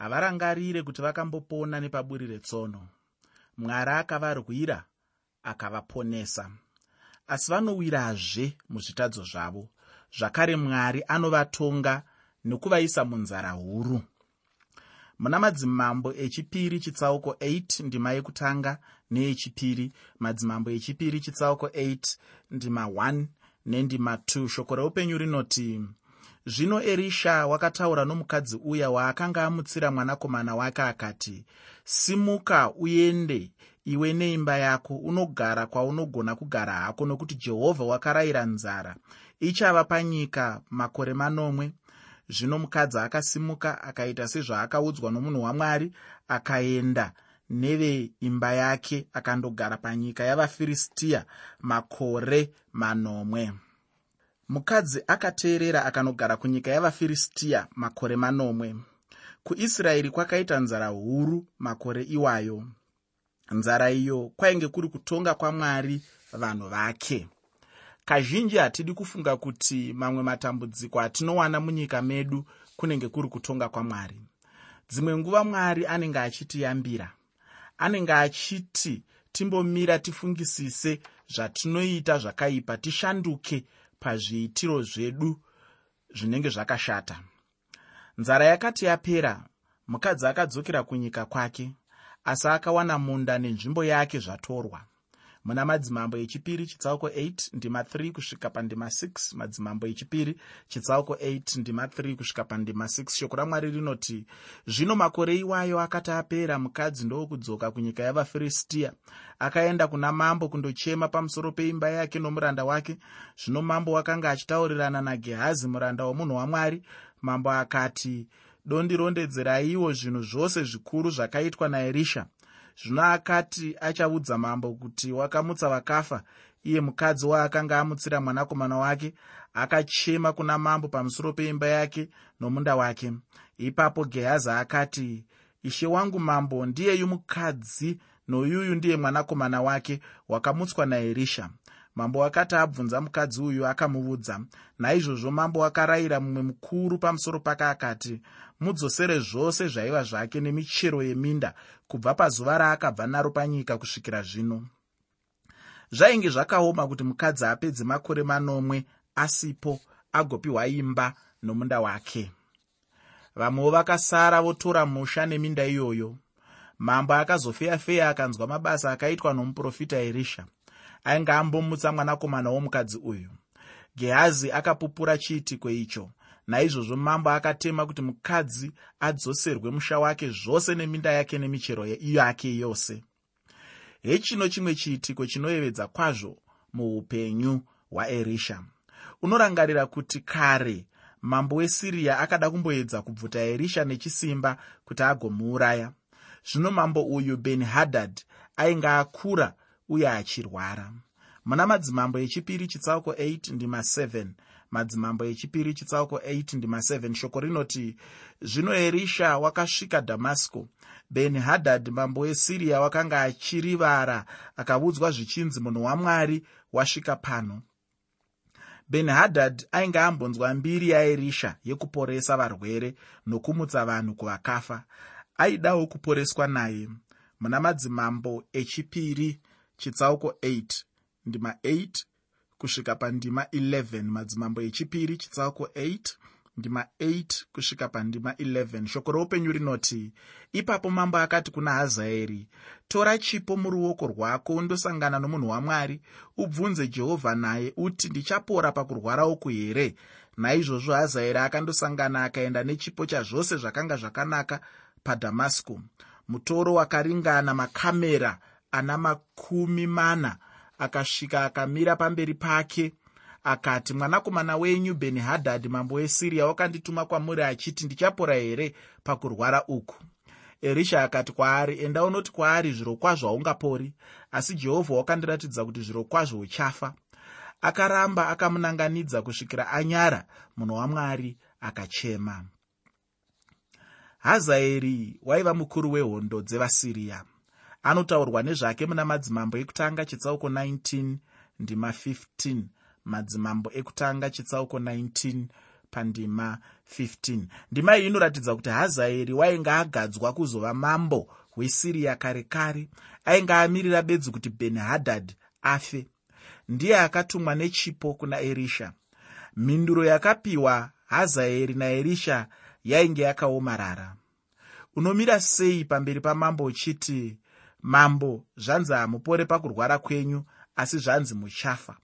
havarangarire kuti vakambopona nepaburi retsono mwari akavarwira akavaponesa. Asi vanowirazve muzvitadzo zvavo. Zvakare mwari anovatonga nokuvaisa munzara huru. Muna madzimambo echipiri chitsauko 8 ndima yekutanga neyechipiri. Madzimambo echipiri chitsauko 8 ndima 1 nendima 2 shoko reupenyu rinoti zvino erisha wakataura nomukadzi uya waakanga amutsira mwanakomana wake akati simuka uende iwe neimba yako unogara kwaunogona kugara hako nokuti jehovha wakarayira nzara. Ichava panyika makore manomwe. Zvino mukadzi akasimuka akaita sezvaakaudzwa nomunhu wamwari akaenda neveimba yake akandogara panyika yavafiristiya makore manomwe mukadzi akateerera akanogara kunyika yavafiristiya makore manomwe. Kuisraeri kwakaita nzara huru makore iwayo. Nzara iyo kwainge kuri kutonga kwamwari vanhu vake. Kazhinji hatidi kufunga kuti mamwe matambudziko atinowana munyika medu kunenge kuri kutonga kwamwari. Dzimwe nguva mwari anenge achitiyambira anenge achiti timbomira tifungisise zvatinoita zvakaipa tishanduke pazviitiro zvedu zvinenge zvakashata. Nzara yakati yapera mukadzi akadzokera kunyika kwake asi akawana munda nenzvimbo yake zvatorwa muna madzimambo echipiri chitsauko 8 ndima 3 kusvika pandima 6 madzimambo echipiri chitsauko 8 ndima 3 kusvika pandima 6 shoko ramwari rinoti zvino makore iwayo akati apera mukadzi ndowokudzoka kunyika yavafiristiya akaenda kuna mambo kundochema pamusoro peimba yake nomuranda wake. Zvino mambo wakanga achitaurirana nagehazi muranda womunhu wamwari. Mambo akati dondirondedzeraiwo zvinhu zvose zvikuru zvakaitwa naerisha zvino akati achaudza mambo kuti wakamutsa vakafa iye mukadzi waakanga amutsira mwanakomana wake akachema kuna mambo pamusoro peimba yake nomunda wake. Ipapo gehazi akati ishe wangu mambo ndiyeyu mukadzi noyuyu ndiye mwanakomana wake wakamutswa naerisha mambo akati abvunza mukadzi uyu akamuudza naizvozvo mambo akarayira mumwe mukuru pamusoro pake akati mudzosere zvose zvaiva zvake nemichero yeminda kubva pazuva raakabva naro panyika kusvikira zvino. Zvainge zvakaoma kuti mukadzi apedze makore manomwe asipo agopiwa imba nomunda wake. Vamwewo vakasara votora musha neminda iyoyo. Mambo akazofeya-feya akanzwa mabasa akaitwa nomuprofita erisha ainge ambomutsa mwanakomana womukadzi uyu. Gehazi akapupura chiitiko icho. Naizvozvo mambo akatema kuti mukadzi adzoserwe musha wake zvose neminda yake nemichero yake yose. Hechino chimwe chiitiko chinoyevedza kwazvo muupenyu hwaerisha. Unorangarira kuti kare mambo wesiriya akada kumboedza kubvuta erisha nechisimba kuti agomuuraya. Zvino mambo uyu beni hadhadh ainge akura uye achirwara. Muna madzimambo echipiri chitsauko 8 ndima 7 madzimambo echipiri chitsauko 8 ndima 7 shoko rinoti zvino erisha wakasvika dhamasiko beni hadhadhi mambo wesiriya wakanga achirivara akaudzwa zvichinzi munhu wamwari wasvika pano beni hadhadhi ainge ambonzwa mbiri yaerisha yekuporesa varwere nokumutsa vanhu kuvakafa. Aidawo kuporeswa naye. Muna madzimambo echipiri chitsauko 8 ndima 8 kusvika pandima 11 madzimambo echipiri chitsauko 8 ndima 8 kusvika pandima 11 shoko roupenyu rinoti ipapo mambo akati kuna hazaeri tora chipo muruoko rwako undosangana nomunhu wamwari ubvunze jehovha naye uti ndichapora pakurwara uku here naizvozvo hazaeri akandosangana akaenda nechipo chazvose zvakanga zvakanaka padhamasiko mutoro wakaringana makamera ana makumi mana akasvika akamira pamberi pake akati mwanakomana wenyu bheni hadhadhi mambo wesiriya wakandituma kwamuri achiti ndichapora here pakurwara uku erisha akati kwaari enda unoti kwaari zviro kwazvo haungapori asi jehovha wakandiratidza kuti zviro kwazvo uchafa akaramba akamunanganidza kusvikira anyara munhu wamwari akachema. Hazaeri waiva mukuru wehondo dzevasiriya anotaurwa nezvake muna madzimambo ekutanga chitsauko 19 ndima 15 madzimambo ekutanga chitsauko 19 pandima 15 ndima iyi inoratidza kuti hazaeri wainge agadzwa kuzova mambo hwesiriya kare kare ainge amirira bedzi kuti bheni hadhadhi afe. Ndiye akatumwa nechipo kuna erisha. Mhinduro yakapiwa hazaeri naerisha yainge yakaomarara. Unomira sei pamberi pamambo uchiti mambo zvanzi hamupore pakurwara kwenyu asi zvanzi muchafa.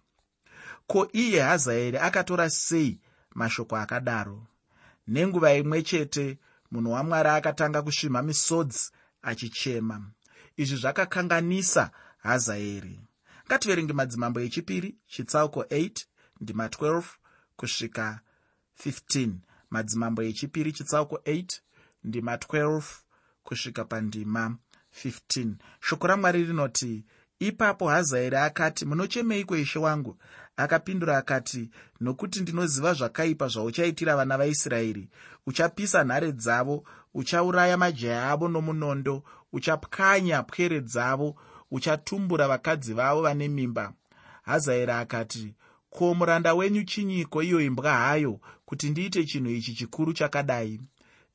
Ko iye hazaeri akatora sei mashoko akadaro? Nenguva imwe chete munhu wamwari akatanga kusvimha misodzi achichema. Izvi zvakakanganisa hazaeri. Ngativerenge madzimambo echipiri chitsauko 8 ndima 12 kusvika 15 madzimambo echipiri chitsauko 8 ndima 12 kusvika pandima 15 shoko ramwari rinoti ipapo hazaeri akati munochemeiko ishe wangu akapindura akati nokuti ndinoziva zvakaipa zvauchaitira vana vaisraeri. Uchapisa nhare dzavo uchauraya majaya avo nomunondo uchapwanya pwere dzavo uchatumbura vakadzi vavo vane mimba hazaeri akati ko muranda wenyu chinyiko iyo imbwa hayo kuti ndiite chinhu ichi chikuru chakadai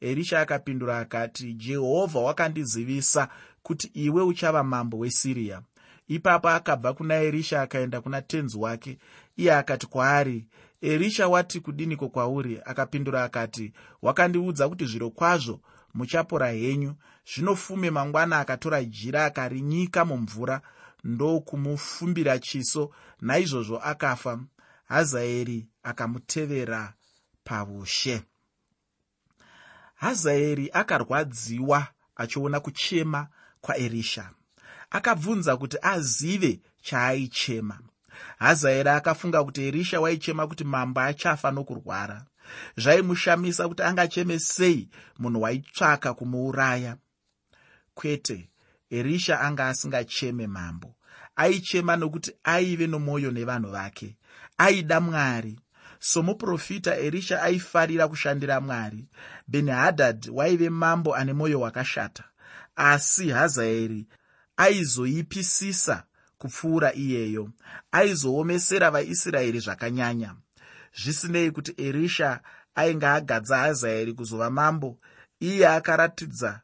erisha akapindura akati jehovha wakandizivisa kuti iwe uchava mambo wesiriya. Ipapo akabva kuna erisha akaenda kuna tenzi wake. Iye akati kwaari erisha wati kudiniko kwauri? Akapindura akati wakandiudza kuti zviro kwazvo muchapora henyu. Zvino fume mangwana akatora jira akarinyika mumvura. Ndokumufumbira chiso. Naizvozvo akafa. Hazaeri akamutevera paushe hazaeri akarwadziwa achiona kuchema kwaerisha. Akabvunza kuti azive chaaichema. Hazaeri akafunga kuti erisha waichema kuti mambo achafa nokurwara. Zvaimushamisa kuti angacheme sei munhu waitsvaka kumuuraya. Kwete erisha anga asingacheme mambo. Aichema nokuti aive nomwoyo nevanhu vake. Aida mwari. Somuprofita erisha aifarira kushandira mwari. Bheni hadhadhi waive mambo ane mwoyo wakashata asi hazaeri aizoipisisa kupfuura iyeyo aizoomesera vaisraeri zvakanyanya. Zvisinei kuti erisha ainge agadza hazaeri kuzova mambo iye akaratidza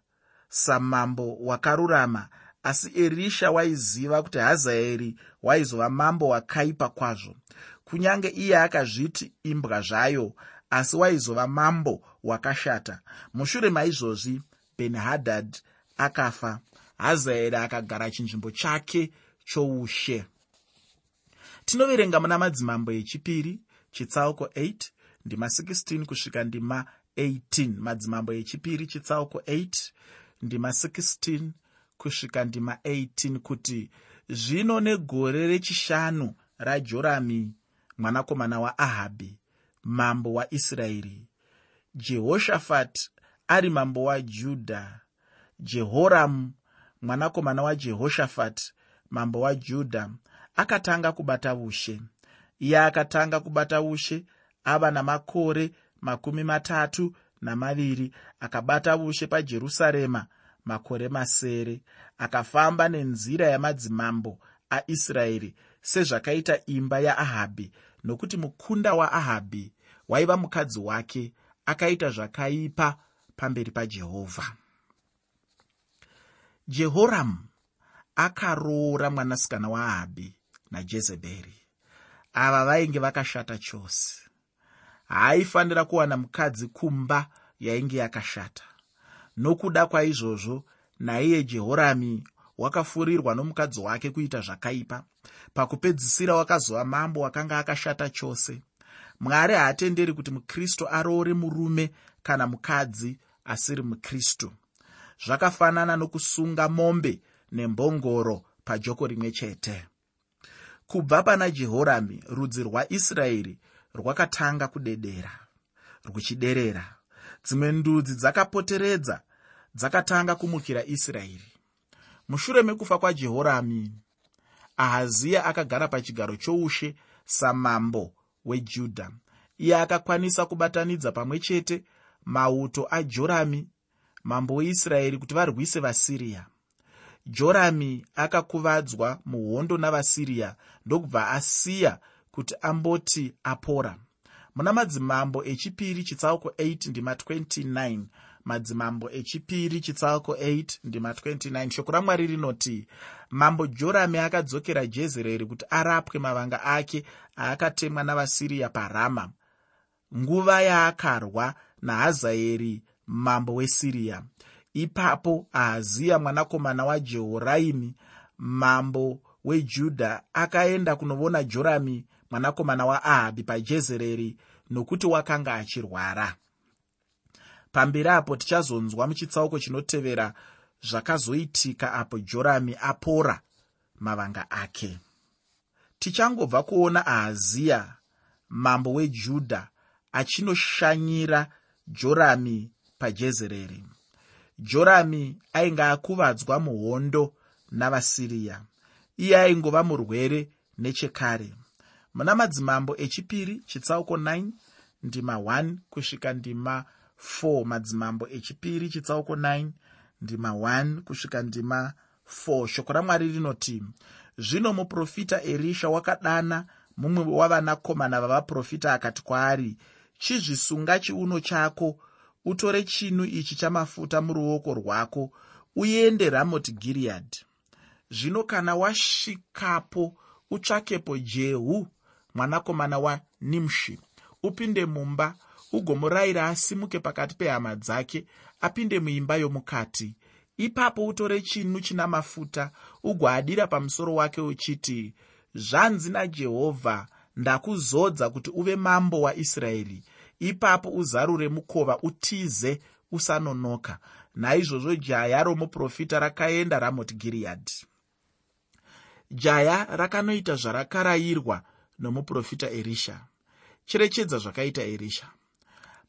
samambo wakarurama asi erisha waiziva kuti hazaeri waizova mambo wakaipa kwazvo. Kunyange iye akazviti imbwa zvayo asi waizova mambo wakashata. Mushure maizvozvi benhadhadh akafa. Hazaeri akagara chinzvimbo chake choushe. Tinoverenga muna madzimambo echipiri chitsauko 8 ndima 16 kusvika ndima 18 madzimambo echipiri chitsauko 8 ndima 16 kusvika ndima 18 kuti zvino negore rechishanu rajorami mwanakomana waahabhi mambo waisraeri jehoshafati ari mambo wajudha jehoramu mwanakomana wajehoshafati mambo wajudha akatanga kubata ushe. Iye akatanga kubata ushe ava namakore makumi matatu namaviri akabata ushe pajerusarema makore masere. Akafamba nenzira yamadzimambo aisraeri sezvakaita imba yaahabhi nokuti mukunda waahabhi waiva mukadzi wake akaita zvakaipa pamberi pajehovha jehoramu akaroora mwanasikana waahabhi najezebheri. Ava vainge vakashata chose. Haaifanira kuwana mukadzi kumba yainge yakashata. Nokuda kwaizvozvo naiye jehorami wakafurirwa nomukadzi wake kuita zvakaipa. Pakupedzisira wakazova mambo wakanga akashata chose. Mwari haatenderi kuti mukristu aroore murume kana mukadzi asiri mukristu zvakafanana nokusunga mombe nembongoro pajoko rimwe chete. Kubva pana jehorami rudzi rwaisraeri rwakatanga kudedera ruchiderera. Dzimwe ndudzi dzakapoteredza dzakatanga kumukira israeri. Mushure mekufa kwajehorami ahaziya akagara pachigaro choushe samambo wejudha iye akakwanisa kubatanidza pamwe chete mauto ajorami mambo weisraeri kuti varwise vasiriya. Jorami akakuvadzwa muhondo navasiriya ndokubva asiya kuti amboti apora. Muna madzimambo echipiri chitsauko 8 ndima 29 madzimambo echipiri chitsauko 8 ndima 29 shoko ramwari rinoti mambo jorami akadzokera jezereri kuti arapwe mavanga ake aakatemwa navasiriya parama. Nguva yaakarwa nahazaeri mambo wesiriya ipapo ahaziya mwanakomana wajehoraimi mambo wejudha akaenda kunovona jorami mwanakomana waahabhi pajezereri nokuti wakanga achirwara. Pamberi apo tichazonzwa muchitsauko chinotevera zvakazoitika apo jorami apora mavanga ake. Tichangobva kuona ahaziya mambo wejudha achinoshanyira jorami pajezereri jorami ainge akuvadzwa muhondo navasiriya. Iye aingova murwere nechekare. Muna madzimambo echipiri chitsauko 9 ndima 1 kusvika ndima 4 madzimambo echipiri chitsauko 9 ndima 1 kusvika ndima 4 shoko ramwari rinoti zvino muprofita erisha wakadana mumwe wavanakomana vavaprofita akati kwaari chizvisunga chiuno chako utore chinu ichi chamafuta muruoko rwako uende ramoti giriyadhi zvino kana wasvikapo utsvakepo jehu mwanakomana wanimshi upinde mumba ugomurayira asimuke pakati pehama dzake apinde muimba yomukati. Ipapo utore chinu china mafuta ugoadira pamusoro wake uchiti zvanzi najehovha ndakuzodza kuti uve mambo waisraeri ipapo uzarure mukova utize usanonoka. Naizvozvo jaya romuprofita rakaenda ramoti giriyadhi jaya rakanoita zvarakarayirwa nomuprofita erisha. Cherechedza zvakaita erisha.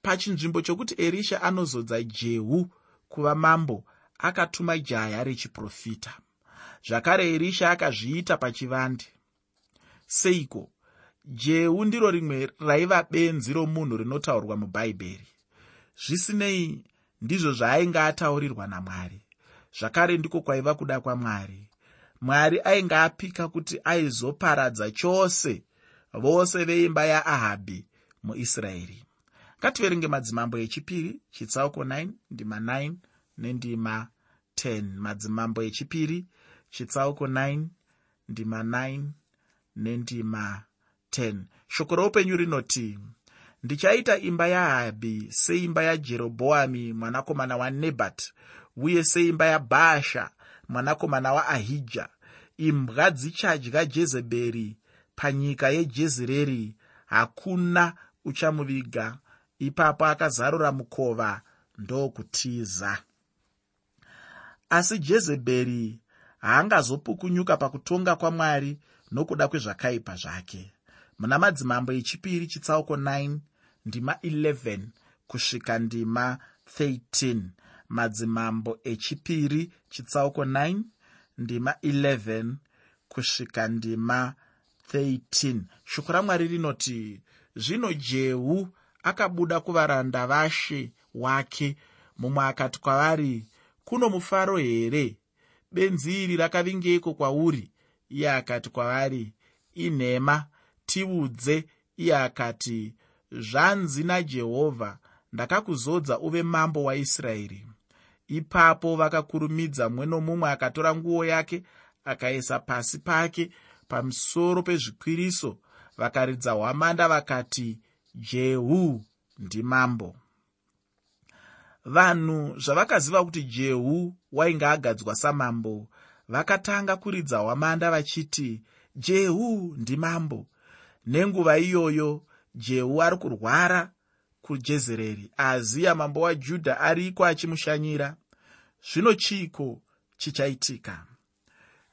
Pachinzvimbo chokuti erisha anozodza jehu kuva mambo akatuma jaya rechiprofita. Zvakare erisha akazviita pachivande. Seiko jehu ndiro rimwe raiva benzi romunhu rinotaurwa mubhaibheri zvisinei ndizvo zvaainge ataurirwa namwari. Zvakare ndiko kwaiva kuda kwamwari. Mwari ainge apika kuti aizoparadza chose vose veimba yaahabhi muisraeri. Ngativerenge madzimambo echipiri chitsauko 9 ndima 9 nendima 10 madzimambo echipiri chitsauko 9 ndima 9 nendima 10 shoko roupenyu rinoti ndichaita imba yahabhi seimba yajerobhoami mwanakomana wanebhati uye seimba yabhaasha mwanakomana waahija imbwa dzichadya jezebheri panyika yejezereri. Hakuna uchamuviga. Ipapo akazarura mukova ndokutiza. Asi jezebheri haangazopukunyuka pakutonga kwamwari nokuda kwezvakaipa zvake muna madzimambo echipiri chitsauko 9 ndima 11 kusvika ndima 13 madzimambo echipiri chitsauko 9 ndima 11 kusvika ndima 13 shoko ramwari rinoti zvino jehu akabuda kuvaranda vashe wake. Mumwe akati kwavari kuno mufaro here? Benzi iri rakavingeiko kwauri? Iye akati kwavari inhema tiudze. Iye akati zvanzi najehovha ndakakuzodza uve mambo waisraeri ipapo vakakurumidza mumwe nomumwe akatora nguo yake akaisa pasi pake pamusoro pezvikwiriso vakaridza hwamanda vakati jehu ndimambo vanhu zvavakaziva kuti jehu wainge agadzwa samambo vakatanga kuridza hwamanda vachiti jehu ndimambo nenguva iyoyo jehu ari kurwara kujezereri. Aziya mambo wajudha ariko achimushanyira. Zvino chiiko chichaitika?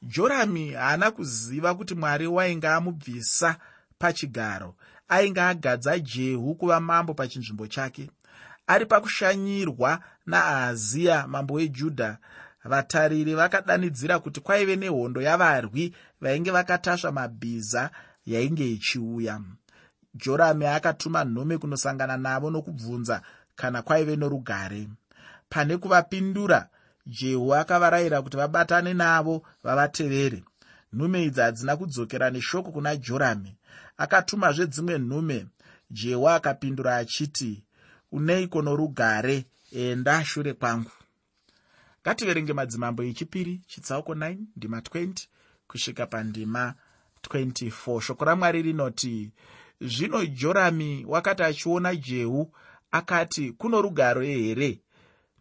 Jorami haana kuziva kuti mwari wainge amubvisa pachigaro ainge agadza jehu kuva mambo pachinzvimbo chake. Ari pakushanyirwa naahaziya mambo wejudha vatariri vakadanidzira kuti kwaive nehondo yavarwi vainge vakatasva mabhiza yainge ichiuya. Jorami akatuma nhume kunosangana navo nokubvunza kana kwaive norugare. Pane kuvapindura jehu akavarayira kuti vabatane navo vavatevere. Nhume idzi hadzina kudzokera neshoko kuna jorami akatumazve dzimwe nhume jehu akapindura achiti uneiko norugare? Enda shure kwangu. Ngativerenge madzimambo echipiri chitsauko 9 ndima 20 kusvika pandima 24 shoko ramwari rinoti zvino jorami wakati achiona jehu akati kuno rugare here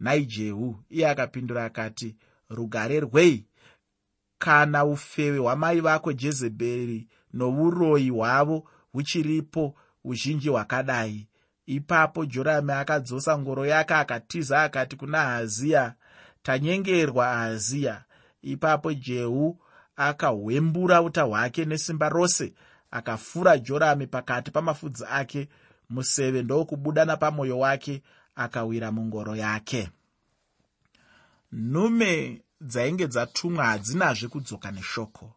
nhai jehu iye akapindura akati rugare rwei? Kana ufewe hwamai vako jezebheri nouroyi hwavo huchiripo uzhinji hwakadai ipapo jorami akadzosa ngoro yake akatiza akati kuna haziya tanyengerwa ahaziya ipapo jehu akahwembura uta hwake nesimba rose akafura jorami pakati pamafudzi ake museve ndokubuda napamwoyo wake akawira mungoro yake. Nhume dzainge dzatumwa hadzinazve kudzoka neshoko.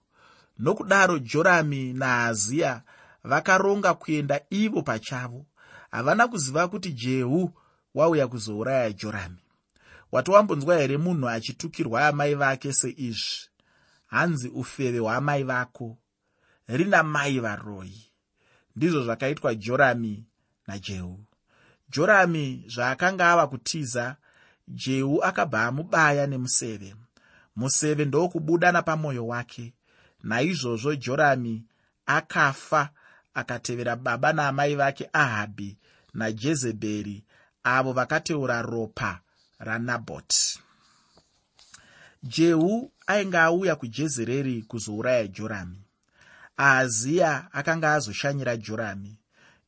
Nokudaro jorami nahaziya vakaronga kuenda ivo pachavo. Havana kuziva kuti jehu wauya kuzouraya jorami. Wati wambonzwa here munhu achitukirwa amai vake seizvi hanzi ufeve hwamai vako. Rina mai varoyi ndizvo zvakaitwa jorami najehu. Jorami zvaakanga ava kutiza jehu akabva amubaya nemuseve. Museve ndokubuda napamwoyo wake. Naizvozvo jorami akafa akatevera baba naamai vake ahabhi najezebheri avo vakateura ropa ranabhoti jehu ainge auya kujezereri kuzouraya jorami. Ahaziya akanga azoshanyira jorami.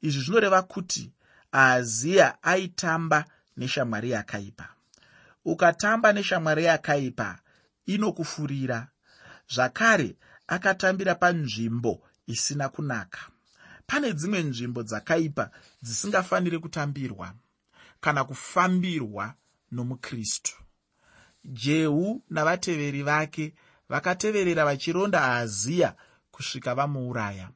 Izvi zvinoreva kuti ahaziya aitamba neshamwari yakaipa. Ukatamba neshamwari yakaipa inokufurira. Zvakare akatambira panzvimbo isina kunaka. Pane dzimwe nzvimbo dzakaipa dzisingafaniri kutambirwa kana kufambirwa nomukristu jehu navateveri vake vakateverera vachironda ahaziya kusvika vamuuraya.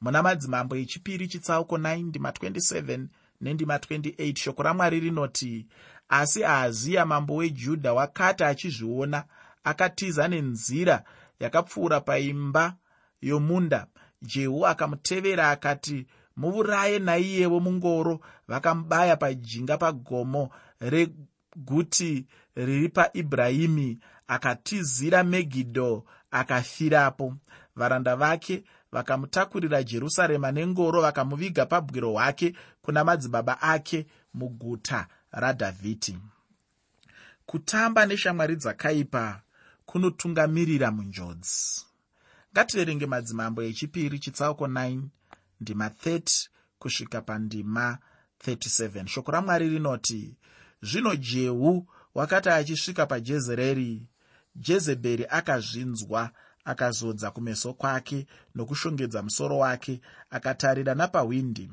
Muna madzimambo echipiri chitsauko 9 ndima 27 nendima 28 shoko ramwari rinoti asi ahaziya mambo wejudha wakati achizviona akatiza nenzira yakapfuura paimba yomunda. Jehu akamutevera akati muuraye naiyewo mungoro. Vakamubaya pajinga pagomo reguti riri paibhurahimi akatizira megidho akafirapo. Varanda vake vakamutakurira jerusarema nengoro vakamuviga pabwiro hwake kuna madzibaba ake muguta radhavhidhi kutamba neshamwari dzakaipa kunotungamirira munjodzi. Ngativerenge madzimambo echipiri chitsauko 9 ndima 30 kusvika pandima 37 shoko ramwari rinoti zvino jehu wakati achisvika pajezereri jezebheri akazvinzwa akazodza kumeso kwake nokushongedza musoro wake akatarira napahwindi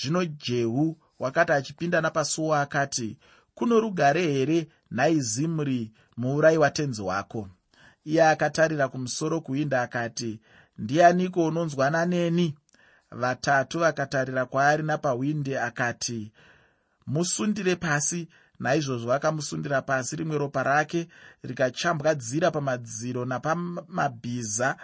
zvino jehu wakati achipinda napasuo akati kuno rugare here nhai zimuri muurayi watenzi wako? Iye akatarira kumusoro kuhwindi akati ndianiko unonzwana neni vatatu vakatarira kwaari napahwindi akati musundire pasi naizvozvo vakamusundira pasi rimwe ropa rake rikachambwadzira pamadziro napamabhiza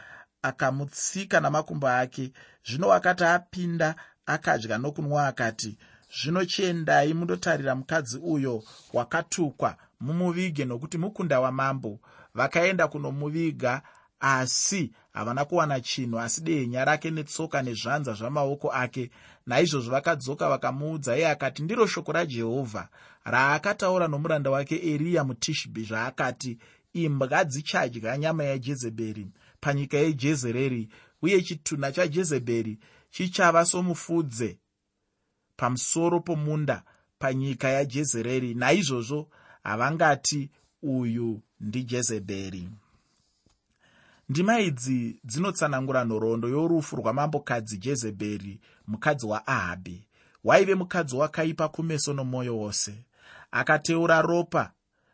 akamutsika namakumbo ake. Zvino akati apinda akadya nokunwa akati zvino chiendai mundotarira mukadzi uyo wakatukwa mumuvige nokuti mukunda wamambo. Vakaenda kunomuviga asi havana kuwana chinhu asi dehenya rake netsoka nezvanza zvamaoko ake. Naizvozvo vakadzoka vakamuudza iye akati ndiro shoko rajehovha. Raakataura nomuranda wake eriya mutishibhi zvaakati imbwa dzichadya nyama yajezebheri panyika yejezereri uye chitunha chajezebheri chichava somufudze pamusoro pomunda panyika yajezereri. Naizvozvo havangati uyu ndijezebheri ndima idzi dzinotsanangura nhoroondo yorufu rwamambokadzi jezebheri mukadzi waahabhi waive mukadzi wakaipa kumeso nomwoyo wose. Akateura ropa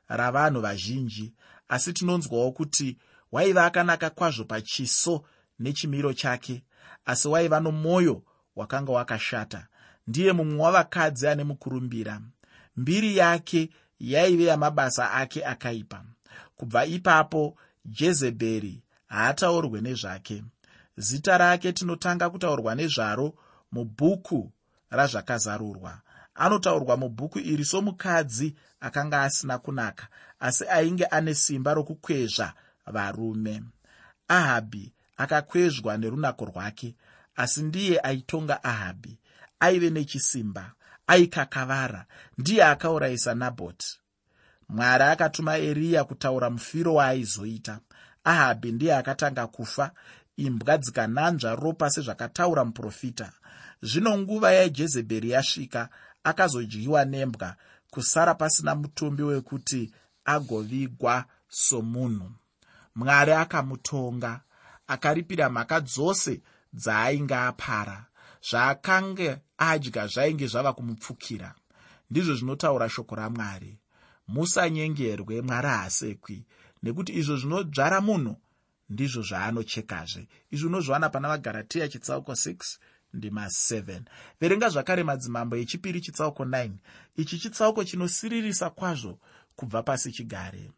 ravanhu vazhinji asi tinonzwawo kuti waiva akanaka kwazvo pachiso nechimiro chake asi waiva nomwoyo wakanga wakashata. Ndiye mumwe wavakadzi ane mukurumbira. Mbiri yake yaive yamabasa ake akaipa. Kubva ipapo jezebheri haataurwe nezvake. Zita rake tinotanga kutaurwa nezvaro mubhuku razvakazarurwa. Anotaurwa mubhuku iri somukadzi akanga asina kunaka asi ainge ane simba rokukwezva varume. Ahabhi akakwezvwa nerunako rwake asi ndiye aitonga ahabhi. Aive nechisimba aikakavara ndiye akaurayisa nabhoti. Mwari akatuma eriya kutaura mufiro waaizoita ahabhi ndiye akatanga kufa. Imbwa dzikananzva ropa sezvakataura muprofita. Zvino nguva yajezebheri yasvika akazodyiwa nembwa kusara pasina mutumbi wekuti agovigwa somunhu. Mwari akamutonga akaripira mhaka dzose dzaainge apara zvaakanga adya zvainge zvava kumupfukira. Ndizvo zvinotaura shoko ramwari. Musanyengerwe mwari haasekwi nekuti izvo zvinodzvara munhu ndizvo zvaanochekazve. Izvi unozviwana pana vagaratiya chitsauko 6 ndima 7 verenga zvakare madzimambo echipiri chitsauko 9 ichi chitsauko chinosiririsa kwazvo kubva pasi chigare.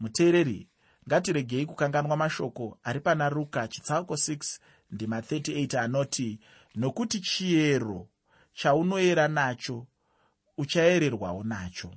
Muteereri ngatiregei kukanganwa mashoko ari pana ruka chitsauko 6 ndima 38 anoti nokuti chiyero chaunoyera nacho uchayererwawo nacho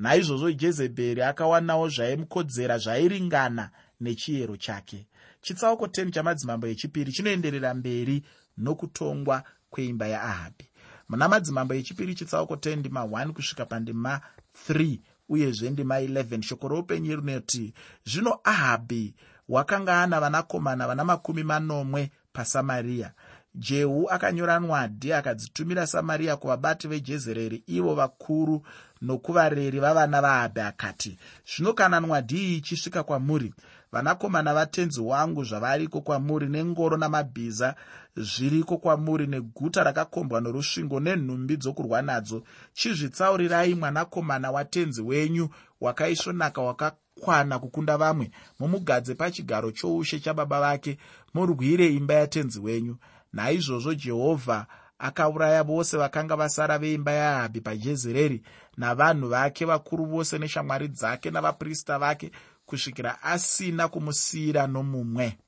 naizvozvo jezebheri akawanawo zvaimukodzera zvairingana nechiyero chake. Chitsauko 10 chamadzimambo echipiri chinoenderera mberi nokutongwa kweimba yaahabhi muna madzimambo echipiri chitsauko 10 ndima 1 kusvika pandima 3 uyezve ndima 11 shoko roupenyu rinoti zvino ahabhi wakanga ana vanakomana vana makumi manomwe pasamariya jehu akanyora nwadhi akadzitumira samariya kuvabati vejezereri ivo vakuru nokuvareri vavana vahabhi akati zvino kana nwadhi iyi ichisvika kwamuri? Vanakomana vatenzi wangu zvavariko kwamuri nengoro namabhiza zviriko kwamuri neguta rakakombwa norusvingo nenhumbi dzokurwa nadzo. Chizvitsaurirai mwanakomana watenzi wenyu wakaisvonaka wakakwana kukunda vamwe. Mumugadze pachigaro choushe chababa vake murwire imba yatenzi wenyu naizvozvo jehovha akauraya vose vakanga vasara veimba yahabhi pajezereri navanhu vake vakuru vose neshamwari dzake navaprista vake kusvikira asina kumusiyira nomumwe.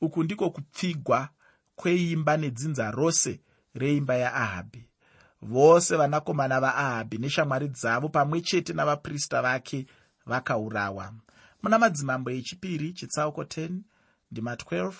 Uku ndiko kupfigwa kweimba nedzinza rose reimba yaahabhi. Vose vanakomana vaahabhi neshamwari dzavo pamwe chete navaprista vake vakaurawa. Muna madzimambo echipiri chitsauko 10 ndima 12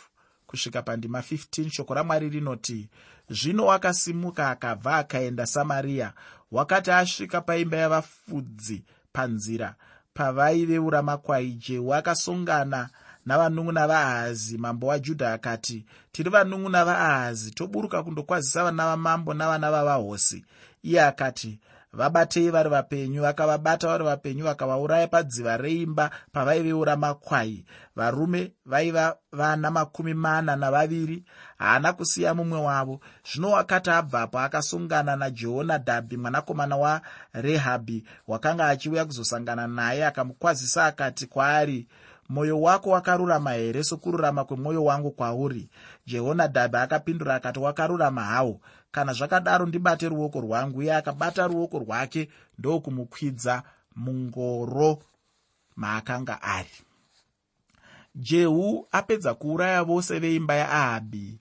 kusvika pandima 15 shoko ramwari rinoti zvino wakasimuka akabva akaenda samariya wakati asvika paimba yavafudzi panzira pavaiveura makwai jehu akasongana navanun'una vaahazi mambo wajudha akati tiri vanun'una vaahazi toburuka kundokwazisa vana vamambo navana vavahosi. Iye akati vabatei vari vapenyu vakavabata vari vapenyu vakavauraya padziva reimba pavaiveura makwai. Varume vaiva vana makumi mana navaviri haana kusiya mumwe wavo. Zvino wakati abvapo akasungana najehonadhabhi mwanakomana warehabhi wakanga achiuya kuzosangana naye akamukwazisa akati kwaari mwoyo wako wakarurama here sokururama kwemwoyo wangu kwauri? Jehonadhabhi akapindura akati wakarurama hawo kana zvakadaro ndibate ruoko rwangu. Iye akabata ruoko rwake ndokumukwidza mungoro maakanga ari. Jehu apedza kuuraya vose veimba yaahabhi.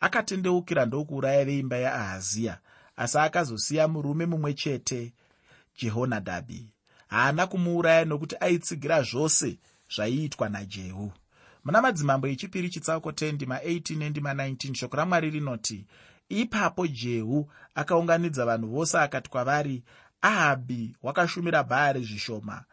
Akatendeukira ndokuuraya veimba yaahaziya asi akazosiya murume mumwe chete jehonadhabhi. Haana kumuuraya nokuti aitsigira zvose zvaiitwa najehu. Muna madzimambo echipiri chitsauko 10 ndima 18 nendima 19 shoko ramwari rinoti ipapo jehu akaunganidza vanhu vose akati kwavari ahabhi wakashumira bhaari zvishoma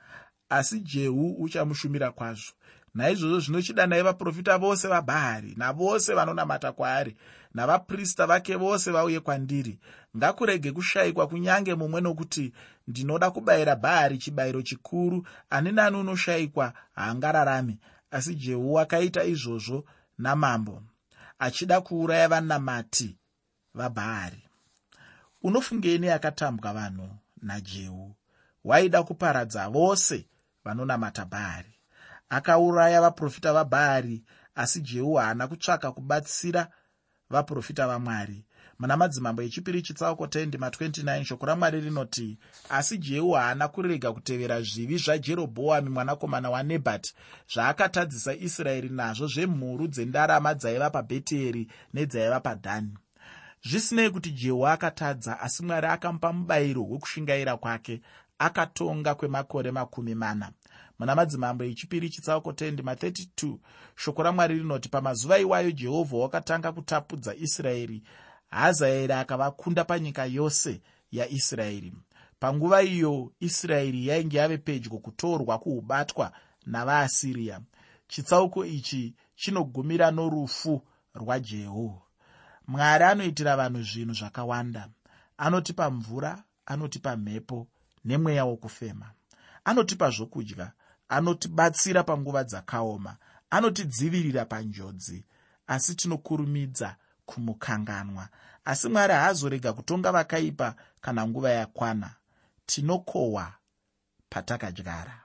asi jehu uchamushumira kwazvo naizvozvo zvinochidanai vaprofita vose vabhaari navose vanonamata kwaari navaprista vake vose vauye kwandiri ngakurege kushayikwa kunyange mumwe nokuti ndinoda kubayira bhaari chibayiro chikuru. Ani nani unoshayikwa haangararami. Asi jehu akaita izvozvo namambo achida kuuraya vanamati vabhaari unofungei neakatambwa vanhu najehu waida kuparadza vose vanonamata bhaari akauraya vaprofita vabhaari asi jehu haana kutsvaka kubatsira vaprofita vamwari muna madzimambo echipiri chitsauko 10:29 shoko ramwari rinoti asi jehu haana kurega kutevera zvivi zvajerobhoami mwanakomana wanebhati zvaakatadzisa israeri nazvo zvemhuru dzendarama dzaiva pabheteri nedzaiva padhani. Zvisinei kuti jehu akatadza asi mwari akamupa mubayiro wekushingaira kwake akatonga kwemakore makumi mana. Muna madzimambo echipiri chitsauko 10:32 shoko ramwari rinoti pamazuva iwayo jehovha wakatanga kutapudza israeri hazaeri akavakunda panyika yose yaisraeri. Panguva iyo israeri yainge yave pedyo kutorwa kuubatwa navaasiriya chitsauko ichi chinogumira norufu rwajehu. Mwari anoitira vanhu zvinhu zvakawanda. Anotipa mvura anotipa mhepo nemweya wokufema. Anotipa zvokudya anotibatsira panguva dzakaoma. Anotidzivirira panjodzi asi tinokurumidza kumukanganwa. Asi mwari haazorega kutonga vakaipa kana nguva yakwana. Tinokohwa patakadyara